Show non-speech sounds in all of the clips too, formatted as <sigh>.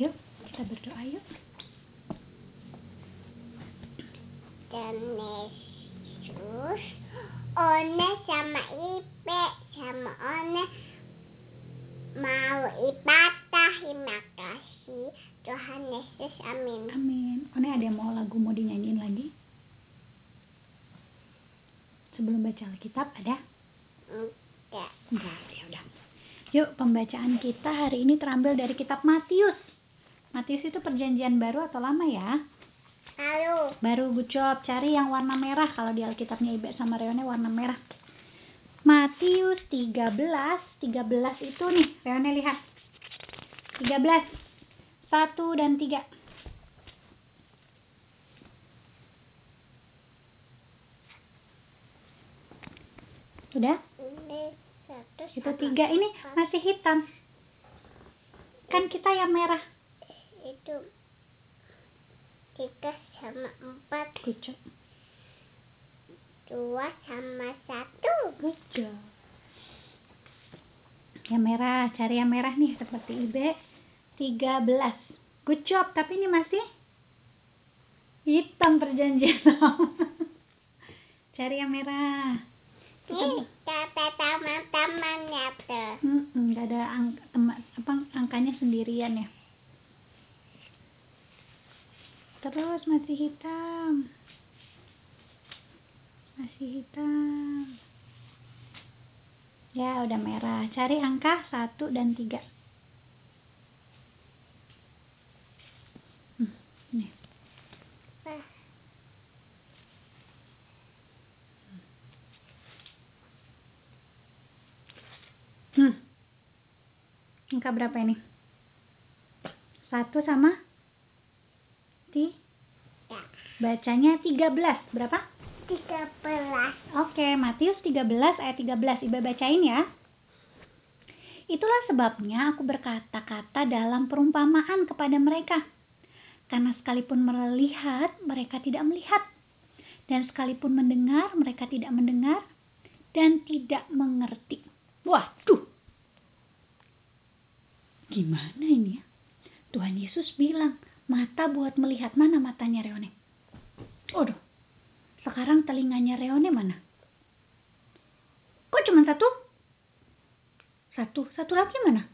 Yuk, kita berdoa yuk. Dan Yesus, One sama Ipe sama One mau ibadah. Terima kasih Tuhan Yesus. Amin. Amin. One ada yang mau lagu mau dinyanyiin lagi? Sebelum baca Alkitab ada? Enggak. Enggak, ya udah. Yuk, pembacaan kita hari ini terambil dari kitab Matius. Matius itu perjanjian baru atau lama ya? Lalu Baru gucop, cari yang warna merah kalau di Alkitabnya Ibe sama Reone warna merah. Matius 13, 13 itu nih, Reone lihat. 13. 1 dan 3. Udah? Itu tiga ini masih hitam. Kan kita yang merah. Itu tiga sama empat dua sama satu Gucop. Yang merah, cari yang merah nih seperti Ibe. 13. Good job, tapi ini masih hitam perjanjian <laughs> cari yang merah. Kita nih kata teman-temannya tuh Hmm, nggak ada ang tema- apa angkanya sendirian ya. Terus masih hitam. Masih hitam. Ya, udah merah. Cari angka 1 dan 3. Hmm, nih. Wah, Hmm. Angka berapa ini? Satu sama ti ya. bacanya 13. Berapa? tiga belas Oke, Matius 13 ayat 13. Iba bacain ya. Itulah sebabnya aku berkata-kata dalam perumpamaan kepada mereka. Karena sekalipun melihat, mereka tidak melihat. Dan sekalipun mendengar, mereka tidak mendengar. Dan tidak mengerti. Waduh. Gimana ini ya? Tuhan Yesus bilang, mata buat melihat. Mana matanya Reone? Waduh. Sekarang telinganya Reone mana? Kok cuma satu? Satu. Satu lagi mana?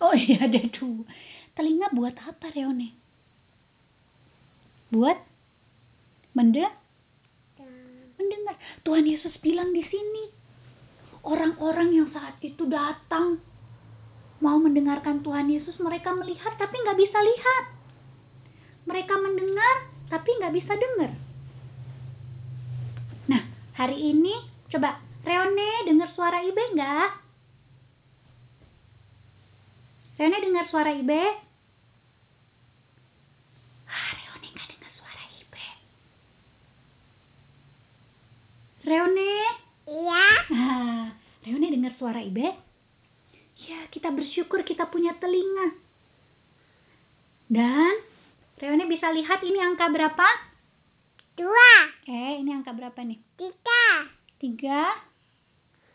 Oh iya <laughs> ada dua. Telinga buat apa Reone? Buat mende mendengar. Tuhan Yesus bilang di sini. Orang-orang yang saat itu datang mau mendengarkan Tuhan Yesus, mereka melihat tapi nggak bisa lihat. Mereka mendengar tapi nggak bisa dengar. Nah, hari ini coba Reone dengar suara Ibe nggak? Reone dengar suara Ibe? Ah, Reone nggak dengar suara Ibe. Reone? iya Ah, Reone dengar suara Ibe? Ya, kita bersyukur kita punya telinga. Dan Reone bisa lihat ini angka berapa? dua Eh, ini angka berapa nih? tiga Tiga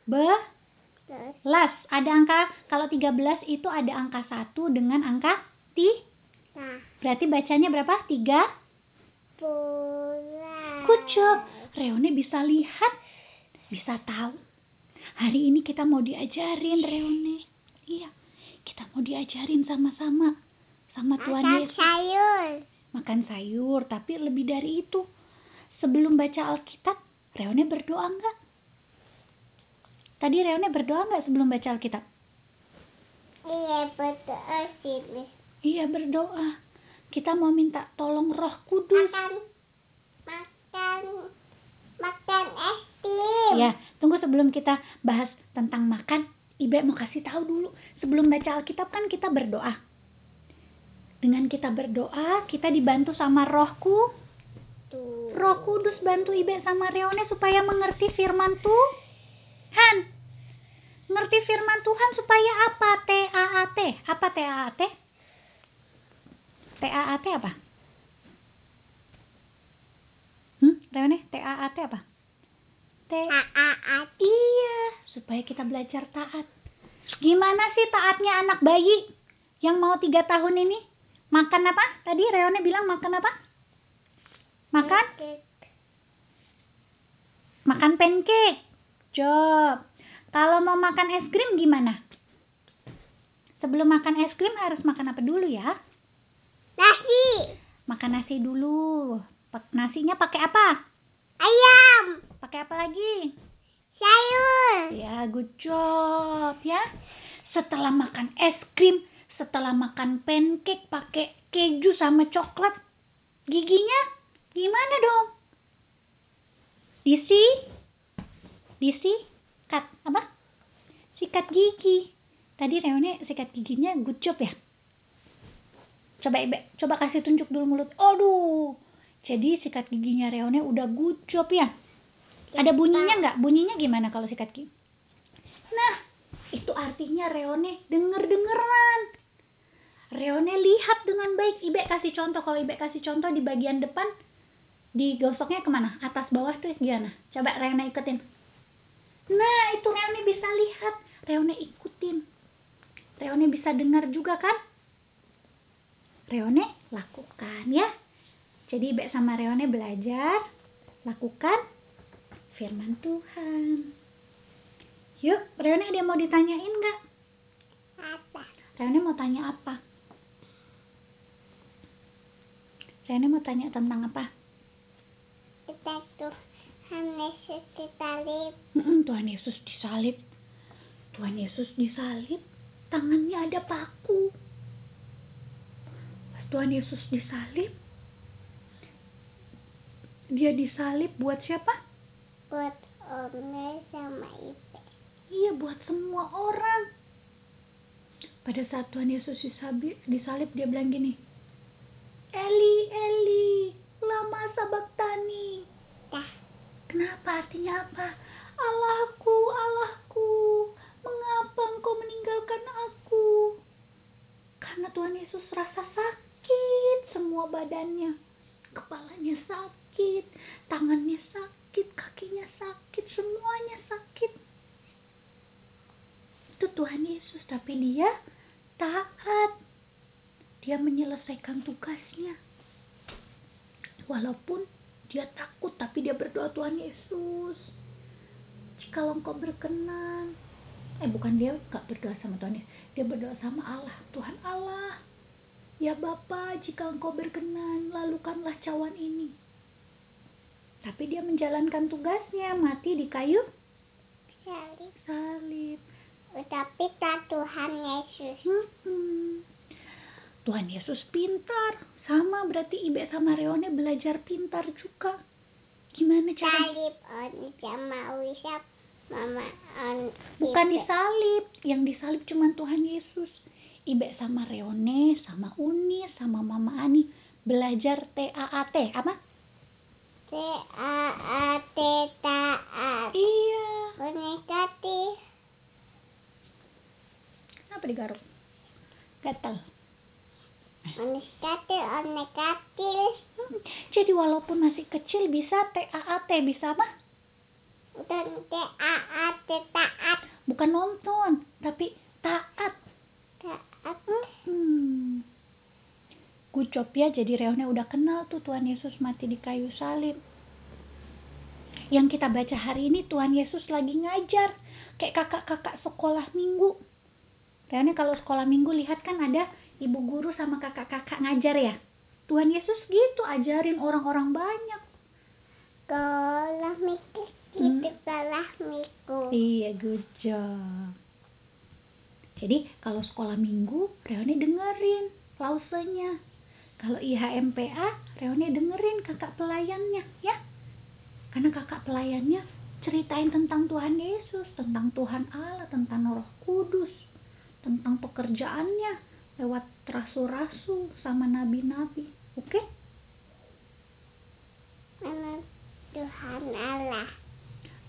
belas. Ada angka, kalau 13 itu ada angka 1 dengan angka ti. nah Berarti bacanya berapa? Tiga. bulan Good job. Reone bisa lihat, bisa tahu. Hari ini kita mau diajarin Reone. Iya, kita mau diajarin sama-sama. Sama Tuhan makan Yesus. sayur Makan sayur, tapi lebih dari itu. Sebelum baca Alkitab, Reone berdoa nggak? Tadi Reone berdoa nggak sebelum baca Alkitab? iya betul sih. Iya berdoa. Kita mau minta tolong Roh Kudus. makan makan makan es krim Ya, tunggu sebelum kita bahas tentang makan, Ibe mau kasih tahu dulu. Sebelum baca Alkitab kan kita berdoa. Dengan kita berdoa, kita dibantu sama Rohku. tuh Roh Kudus bantu Ibe sama Reone supaya mengerti firman Tuhan. Ngerti firman Tuhan supaya apa? T-A-A-T. Apa T-A-A-T? T-A-A-T apa? Hmm, Reone, T-A-A-T apa? T a a a Iya, supaya kita belajar taat. Gimana sih taatnya anak bayi yang mau tiga tahun ini? Makan apa? Tadi Reone bilang makan apa? Makan? Pancake. Makan pancake. Job. Kalau mau makan es krim gimana? Sebelum makan es krim harus makan apa dulu ya? Nasi. Makan nasi dulu. Nasinya pakai apa? Ayam. Pakai apa lagi? Sayur. Ya, good job ya. Setelah makan es krim, setelah makan pancake pakai keju sama coklat, giginya gimana dong? Disi, disi, kat apa? Sikat gigi. Tadi Reone sikat giginya good job ya. Coba coba kasih tunjuk dulu mulut. Aduh, jadi sikat giginya Reone udah good job ya. Ada bunyinya nggak? Bunyinya gimana kalau sikat gigi? Nah, itu artinya Reone denger-dengeran. Reone lihat dengan baik. Ibe kasih contoh. Kalau Ibe kasih contoh di bagian depan, digosoknya ke mana? Atas bawah tuh gimana? Coba Reone ikutin. Nah, itu Reone bisa lihat. Reone ikutin. Reone bisa dengar juga kan? Reone lakukan ya. Jadi Ibe sama Reone belajar, lakukan firman Tuhan. Yuk, Reone ada yang mau ditanyain nggak? Apa? Reone mau tanya apa? Reone mau tanya tentang apa? Kita tuh Yesus disalib. Mm-mm, Tuhan Yesus disalib. Tuhan Yesus disalib, tangannya ada paku. Pas Tuhan Yesus disalib, dia disalib buat siapa? Buat Ome sama Ipe. Iya, buat semua orang. Pada saat Tuhan Yesus disalib, disalib dia bilang gini, Eli, Eli, lama sabaktani. Dah. Kenapa artinya apa? Allahku, Allahku, mengapa engkau meninggalkan aku? Karena Tuhan Yesus rasa sakit semua badannya. Kepalanya sakit, tangannya sakit, kakinya sakit, semuanya sakit. Itu Tuhan Yesus, tapi dia taat. Dia menyelesaikan tugasnya. Walaupun dia takut tapi dia berdoa Tuhan Yesus jikalau engkau berkenan eh bukan dia nggak berdoa sama Tuhan Yesus dia berdoa sama Allah Tuhan Allah ya Bapa jika engkau berkenan lalukanlah cawan ini tapi dia menjalankan tugasnya mati di kayu Salib. salib Tapi tak Tuhan Yesus. Hmm. Tuhan Yesus pintar. Sama berarti Ibe sama Reone belajar pintar juga. Gimana cara? Salib on sama Wisap. Mama on bukan disalib yang disalib cuma Tuhan Yesus. Ibe sama Reone sama Uni sama Mama Ani belajar TAAT apa? T A A T T A. iya. Unikati. kenapa digaruk gatal Unikati. Hmm, jadi walaupun masih kecil bisa TAAT bisa apa Dan T A A T taat. bukan nonton tapi taat Taat. Hmm. Good job ya, jadi Reone udah kenal tuh Tuhan Yesus mati di kayu salib. Yang kita baca hari ini Tuhan Yesus lagi ngajar kayak kakak-kakak sekolah minggu. Reone kalau sekolah minggu lihat kan ada ibu guru sama kakak-kakak ngajar ya. Tuhan Yesus gitu ajarin orang-orang banyak. Sekolah mikir. Gitu sekolah miku. Iya, good job. Jadi kalau sekolah minggu, Reone dengerin lausenya. Kalau IHMPA, Reone dengerin kakak pelayannya, ya. Karena kakak pelayannya ceritain tentang Tuhan Yesus, tentang Tuhan Allah, tentang Roh Kudus, tentang pekerjaannya lewat rasul-rasul sama nabi-nabi. Oke? Mana Tuhan Allah.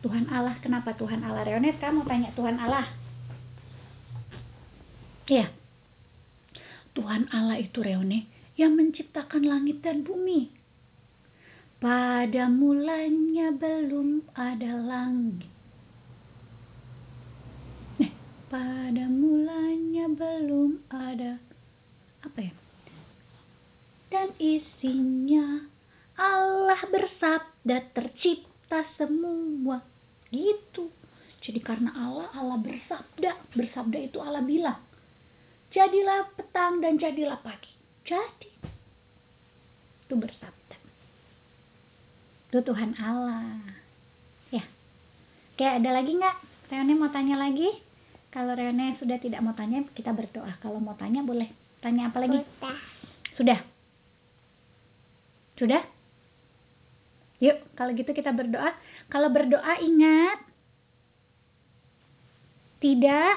Tuhan Allah, kenapa Tuhan Allah? Reone sekarang mau tanya Tuhan Allah. Ya. Tuhan Allah itu Reone yang menciptakan langit dan bumi. Pada mulanya belum ada langit. Eh, pada mulanya belum ada. Apa ya? isinya Allah bersabda tercipta semua. Gitu. Jadi karena Allah Allah bersabda. Bersabda itu Allah bilang. Jadilah petang dan jadilah pagi. Jadi itu bersabda. Itu Tuhan Allah. Ya. Kayak ada lagi nggak? Reone mau tanya lagi kalau Reone sudah tidak mau tanya kita berdoa. Kalau mau tanya boleh tanya apa lagi? Udah. sudah. Sudah? Yuk kalau gitu kita berdoa. Kalau berdoa ingat. Tidak.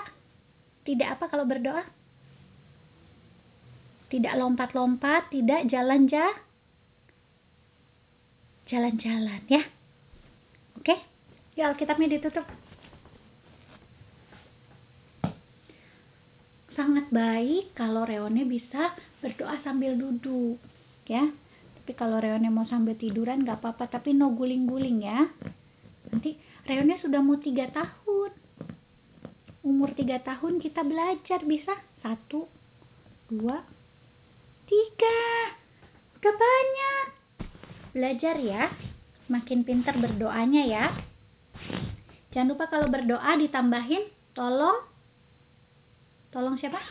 Tidak apa kalau berdoa? Tidak lompat-lompat tidak jalan-jalan jalan-jalan ya. Oke? Ya Alkitabnya ditutup sangat baik kalau Reone bisa berdoa sambil duduk ya. Tapi kalau Reone mau sambil tiduran gak apa-apa. Tapi no guling-guling ya. Nanti Reone sudah mau tiga tahun. Umur tiga tahun kita belajar bisa? Satu dua tiga. Udah banyak. Belajar ya. Makin pintar berdoanya ya. Jangan lupa kalau berdoa ditambahin tolong tolong siapa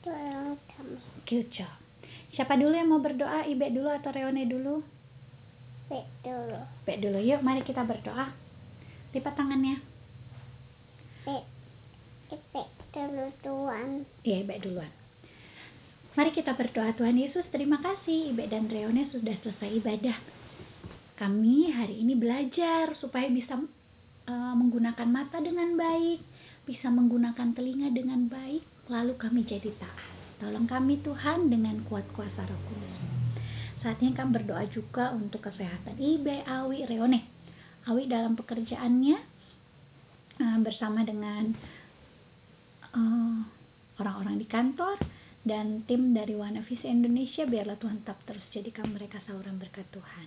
Tolong kami. good job siapa dulu yang mau berdoa Ibe dulu atau Reone dulu Wait dulu. Ibe dulu yuk mari kita berdoa lipat tangannya Wait. Wait dulu Tuhan. Iya, Ibe duluan. Mari kita berdoa Tuhan Yesus, terima kasih Ibe dan Reone sudah selesai ibadah. Kami hari ini belajar supaya bisa eh, menggunakan mata dengan baik, bisa menggunakan telinga dengan baik, lalu kami jadi taat. Tolong kami Tuhan dengan kuat kuasa Roh Kudus. Saatnya kami berdoa juga untuk kesehatan Ibe, Awi, Reone. Awi dalam pekerjaannya eh, bersama dengan eh, orang-orang di kantor dan tim dari Wana Visi Indonesia biarlah Tuhan tetap terus jadikan mereka sauran berkat Tuhan.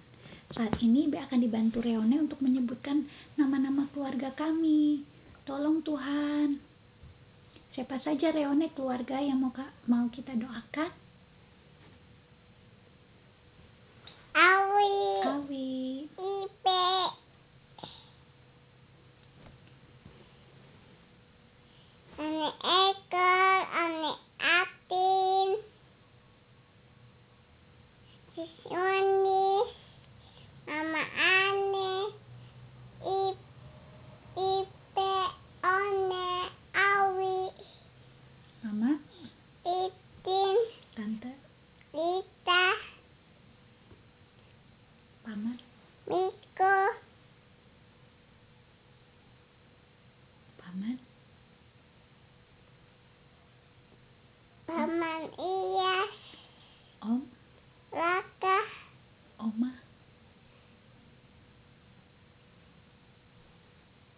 Saat ini Ibe akan dibantu Reone untuk menyebutkan nama-nama keluarga kami. Tolong Tuhan. Siapa saja Reone keluarga yang mau mau kita doakan? Awi, Paman, Paman Iyas, Om, Raka, Oma,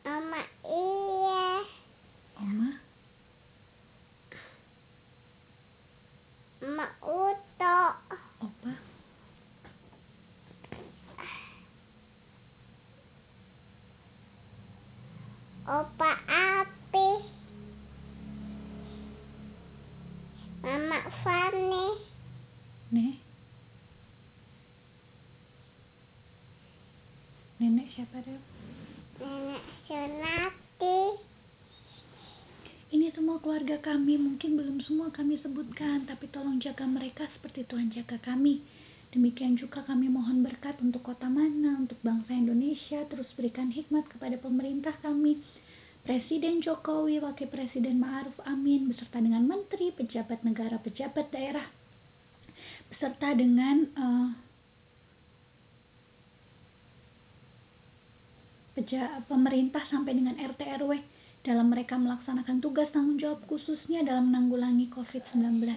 Mama Iyas, Oma, Mama Uto, Opa, Opa Api, Fani, Nek. Nenek siapa Reo? Nenek Sunati, Ini semua keluarga kami, mungkin belum semua kami sebutkan, tapi tolong jaga mereka seperti Tuhan jaga kami. Demikian juga kami mohon berkat untuk kota mana, untuk bangsa Indonesia, terus berikan hikmat kepada pemerintah kami. Presiden Jokowi, Wakil Presiden Ma'ruf Amin, beserta dengan menteri, pejabat negara, pejabat daerah, beserta dengan eh, peja- pemerintah sampai dengan RT RW dalam mereka melaksanakan tugas tanggung jawab khususnya dalam menanggulangi COVID-19.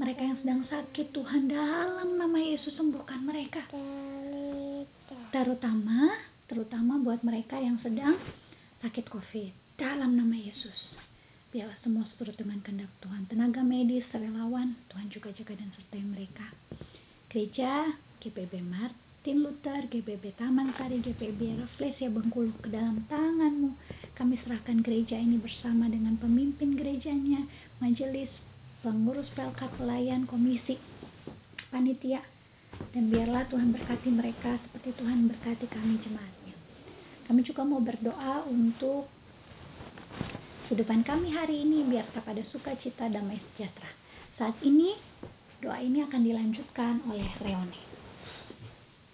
Mereka yang sedang sakit, Tuhan dalam nama Yesus sembuhkan mereka. Terutama, terutama buat mereka yang sedang sakit COVID. Dalam nama Yesus. Biarlah semua seturut dengan kehendak Tuhan. Tenaga medis, relawan, Tuhan juga jaga dan sertai mereka. Gereja GPB Martin Luther, GPB Taman Sari, GPB Rafflesia Bengkulu ke dalam tanganmu. Kami serahkan gereja ini bersama dengan pemimpin gerejanya, majelis, pengurus pelkat pelayan, komisi, panitia dan biarlah Tuhan berkati mereka seperti Tuhan berkati kami jemaatnya. Kami juga mau berdoa untuk kehidupan kami hari ini biar tetap ada sukacita damai sejahtera. Saat ini doa ini akan dilanjutkan oleh Reone.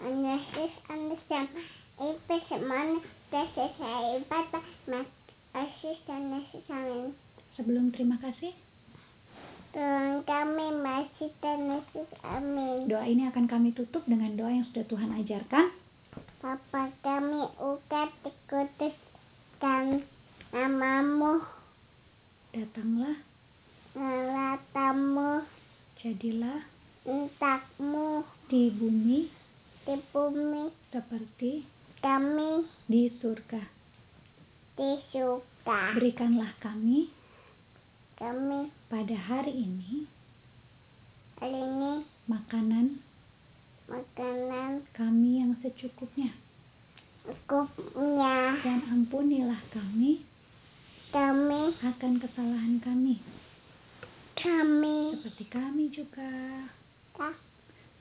Anesis anesam ipes man teses ipata mak asis anesis amin. Sebelum terima kasih, Tuhan kami masih tenesis amin. doa ini akan kami tutup dengan doa yang sudah Tuhan ajarkan. Bapa kami ukat dikuduskan namamu. Datanglah, ngelatamu jadilah entakmu. di bumi. Di bumi. Seperti kami. di surga. disuka Berikanlah kami kami. pada hari ini hari ini. makanan makanan. kami yang secukupnya. Cukupnya. Dan ampunilah kami kami. akan kesalahan kami. Kami. Seperti kami juga. Tak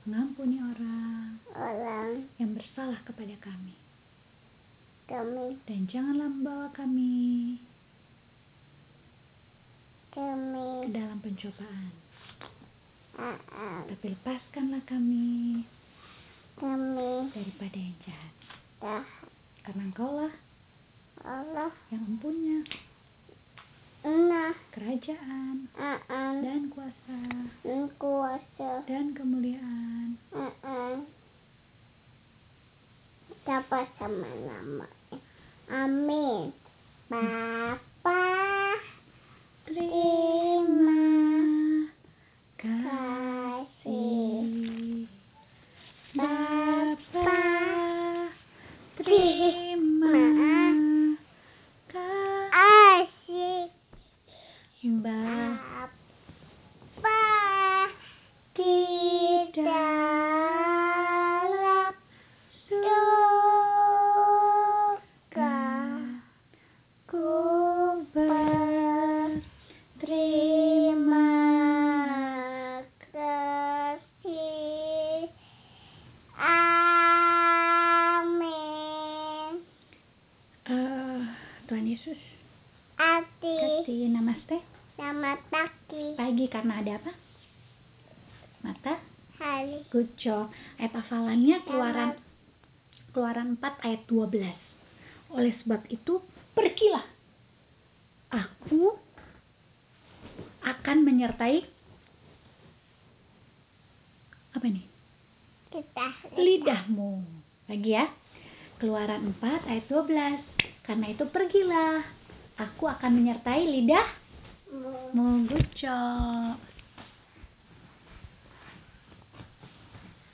mengampuni orang orang yang bersalah kepada kami. Kami. Dan janganlah membawa kami ke kami dalam pencobaan. Aa, tapi lepaskanlah kami kami daripada yang jahat. Dah. Karena engkaulah Allah. yang empunya nah. Kerajaan. Aan dan kuasa. Kuasa. Dan kemuliaan. Aan siapa sama nama amin. Bapa. Terima kasih kasih Bapa terima kasih asik Bapa Bapa di dalam surga ku berterima kasih amin Eh, Tuhan Yesus Ati kasih namaste nama karena ada apa? Mata? Hari. Good job ayat hafalannya keluaran keluaran 4 ayat 12 oleh sebab itu pergilah. Aku akan menyertai apa nih kita lidahmu. Lagi ya. Keluaran 4 ayat 12 karena itu pergilah. Aku akan menyertai lidahmu good job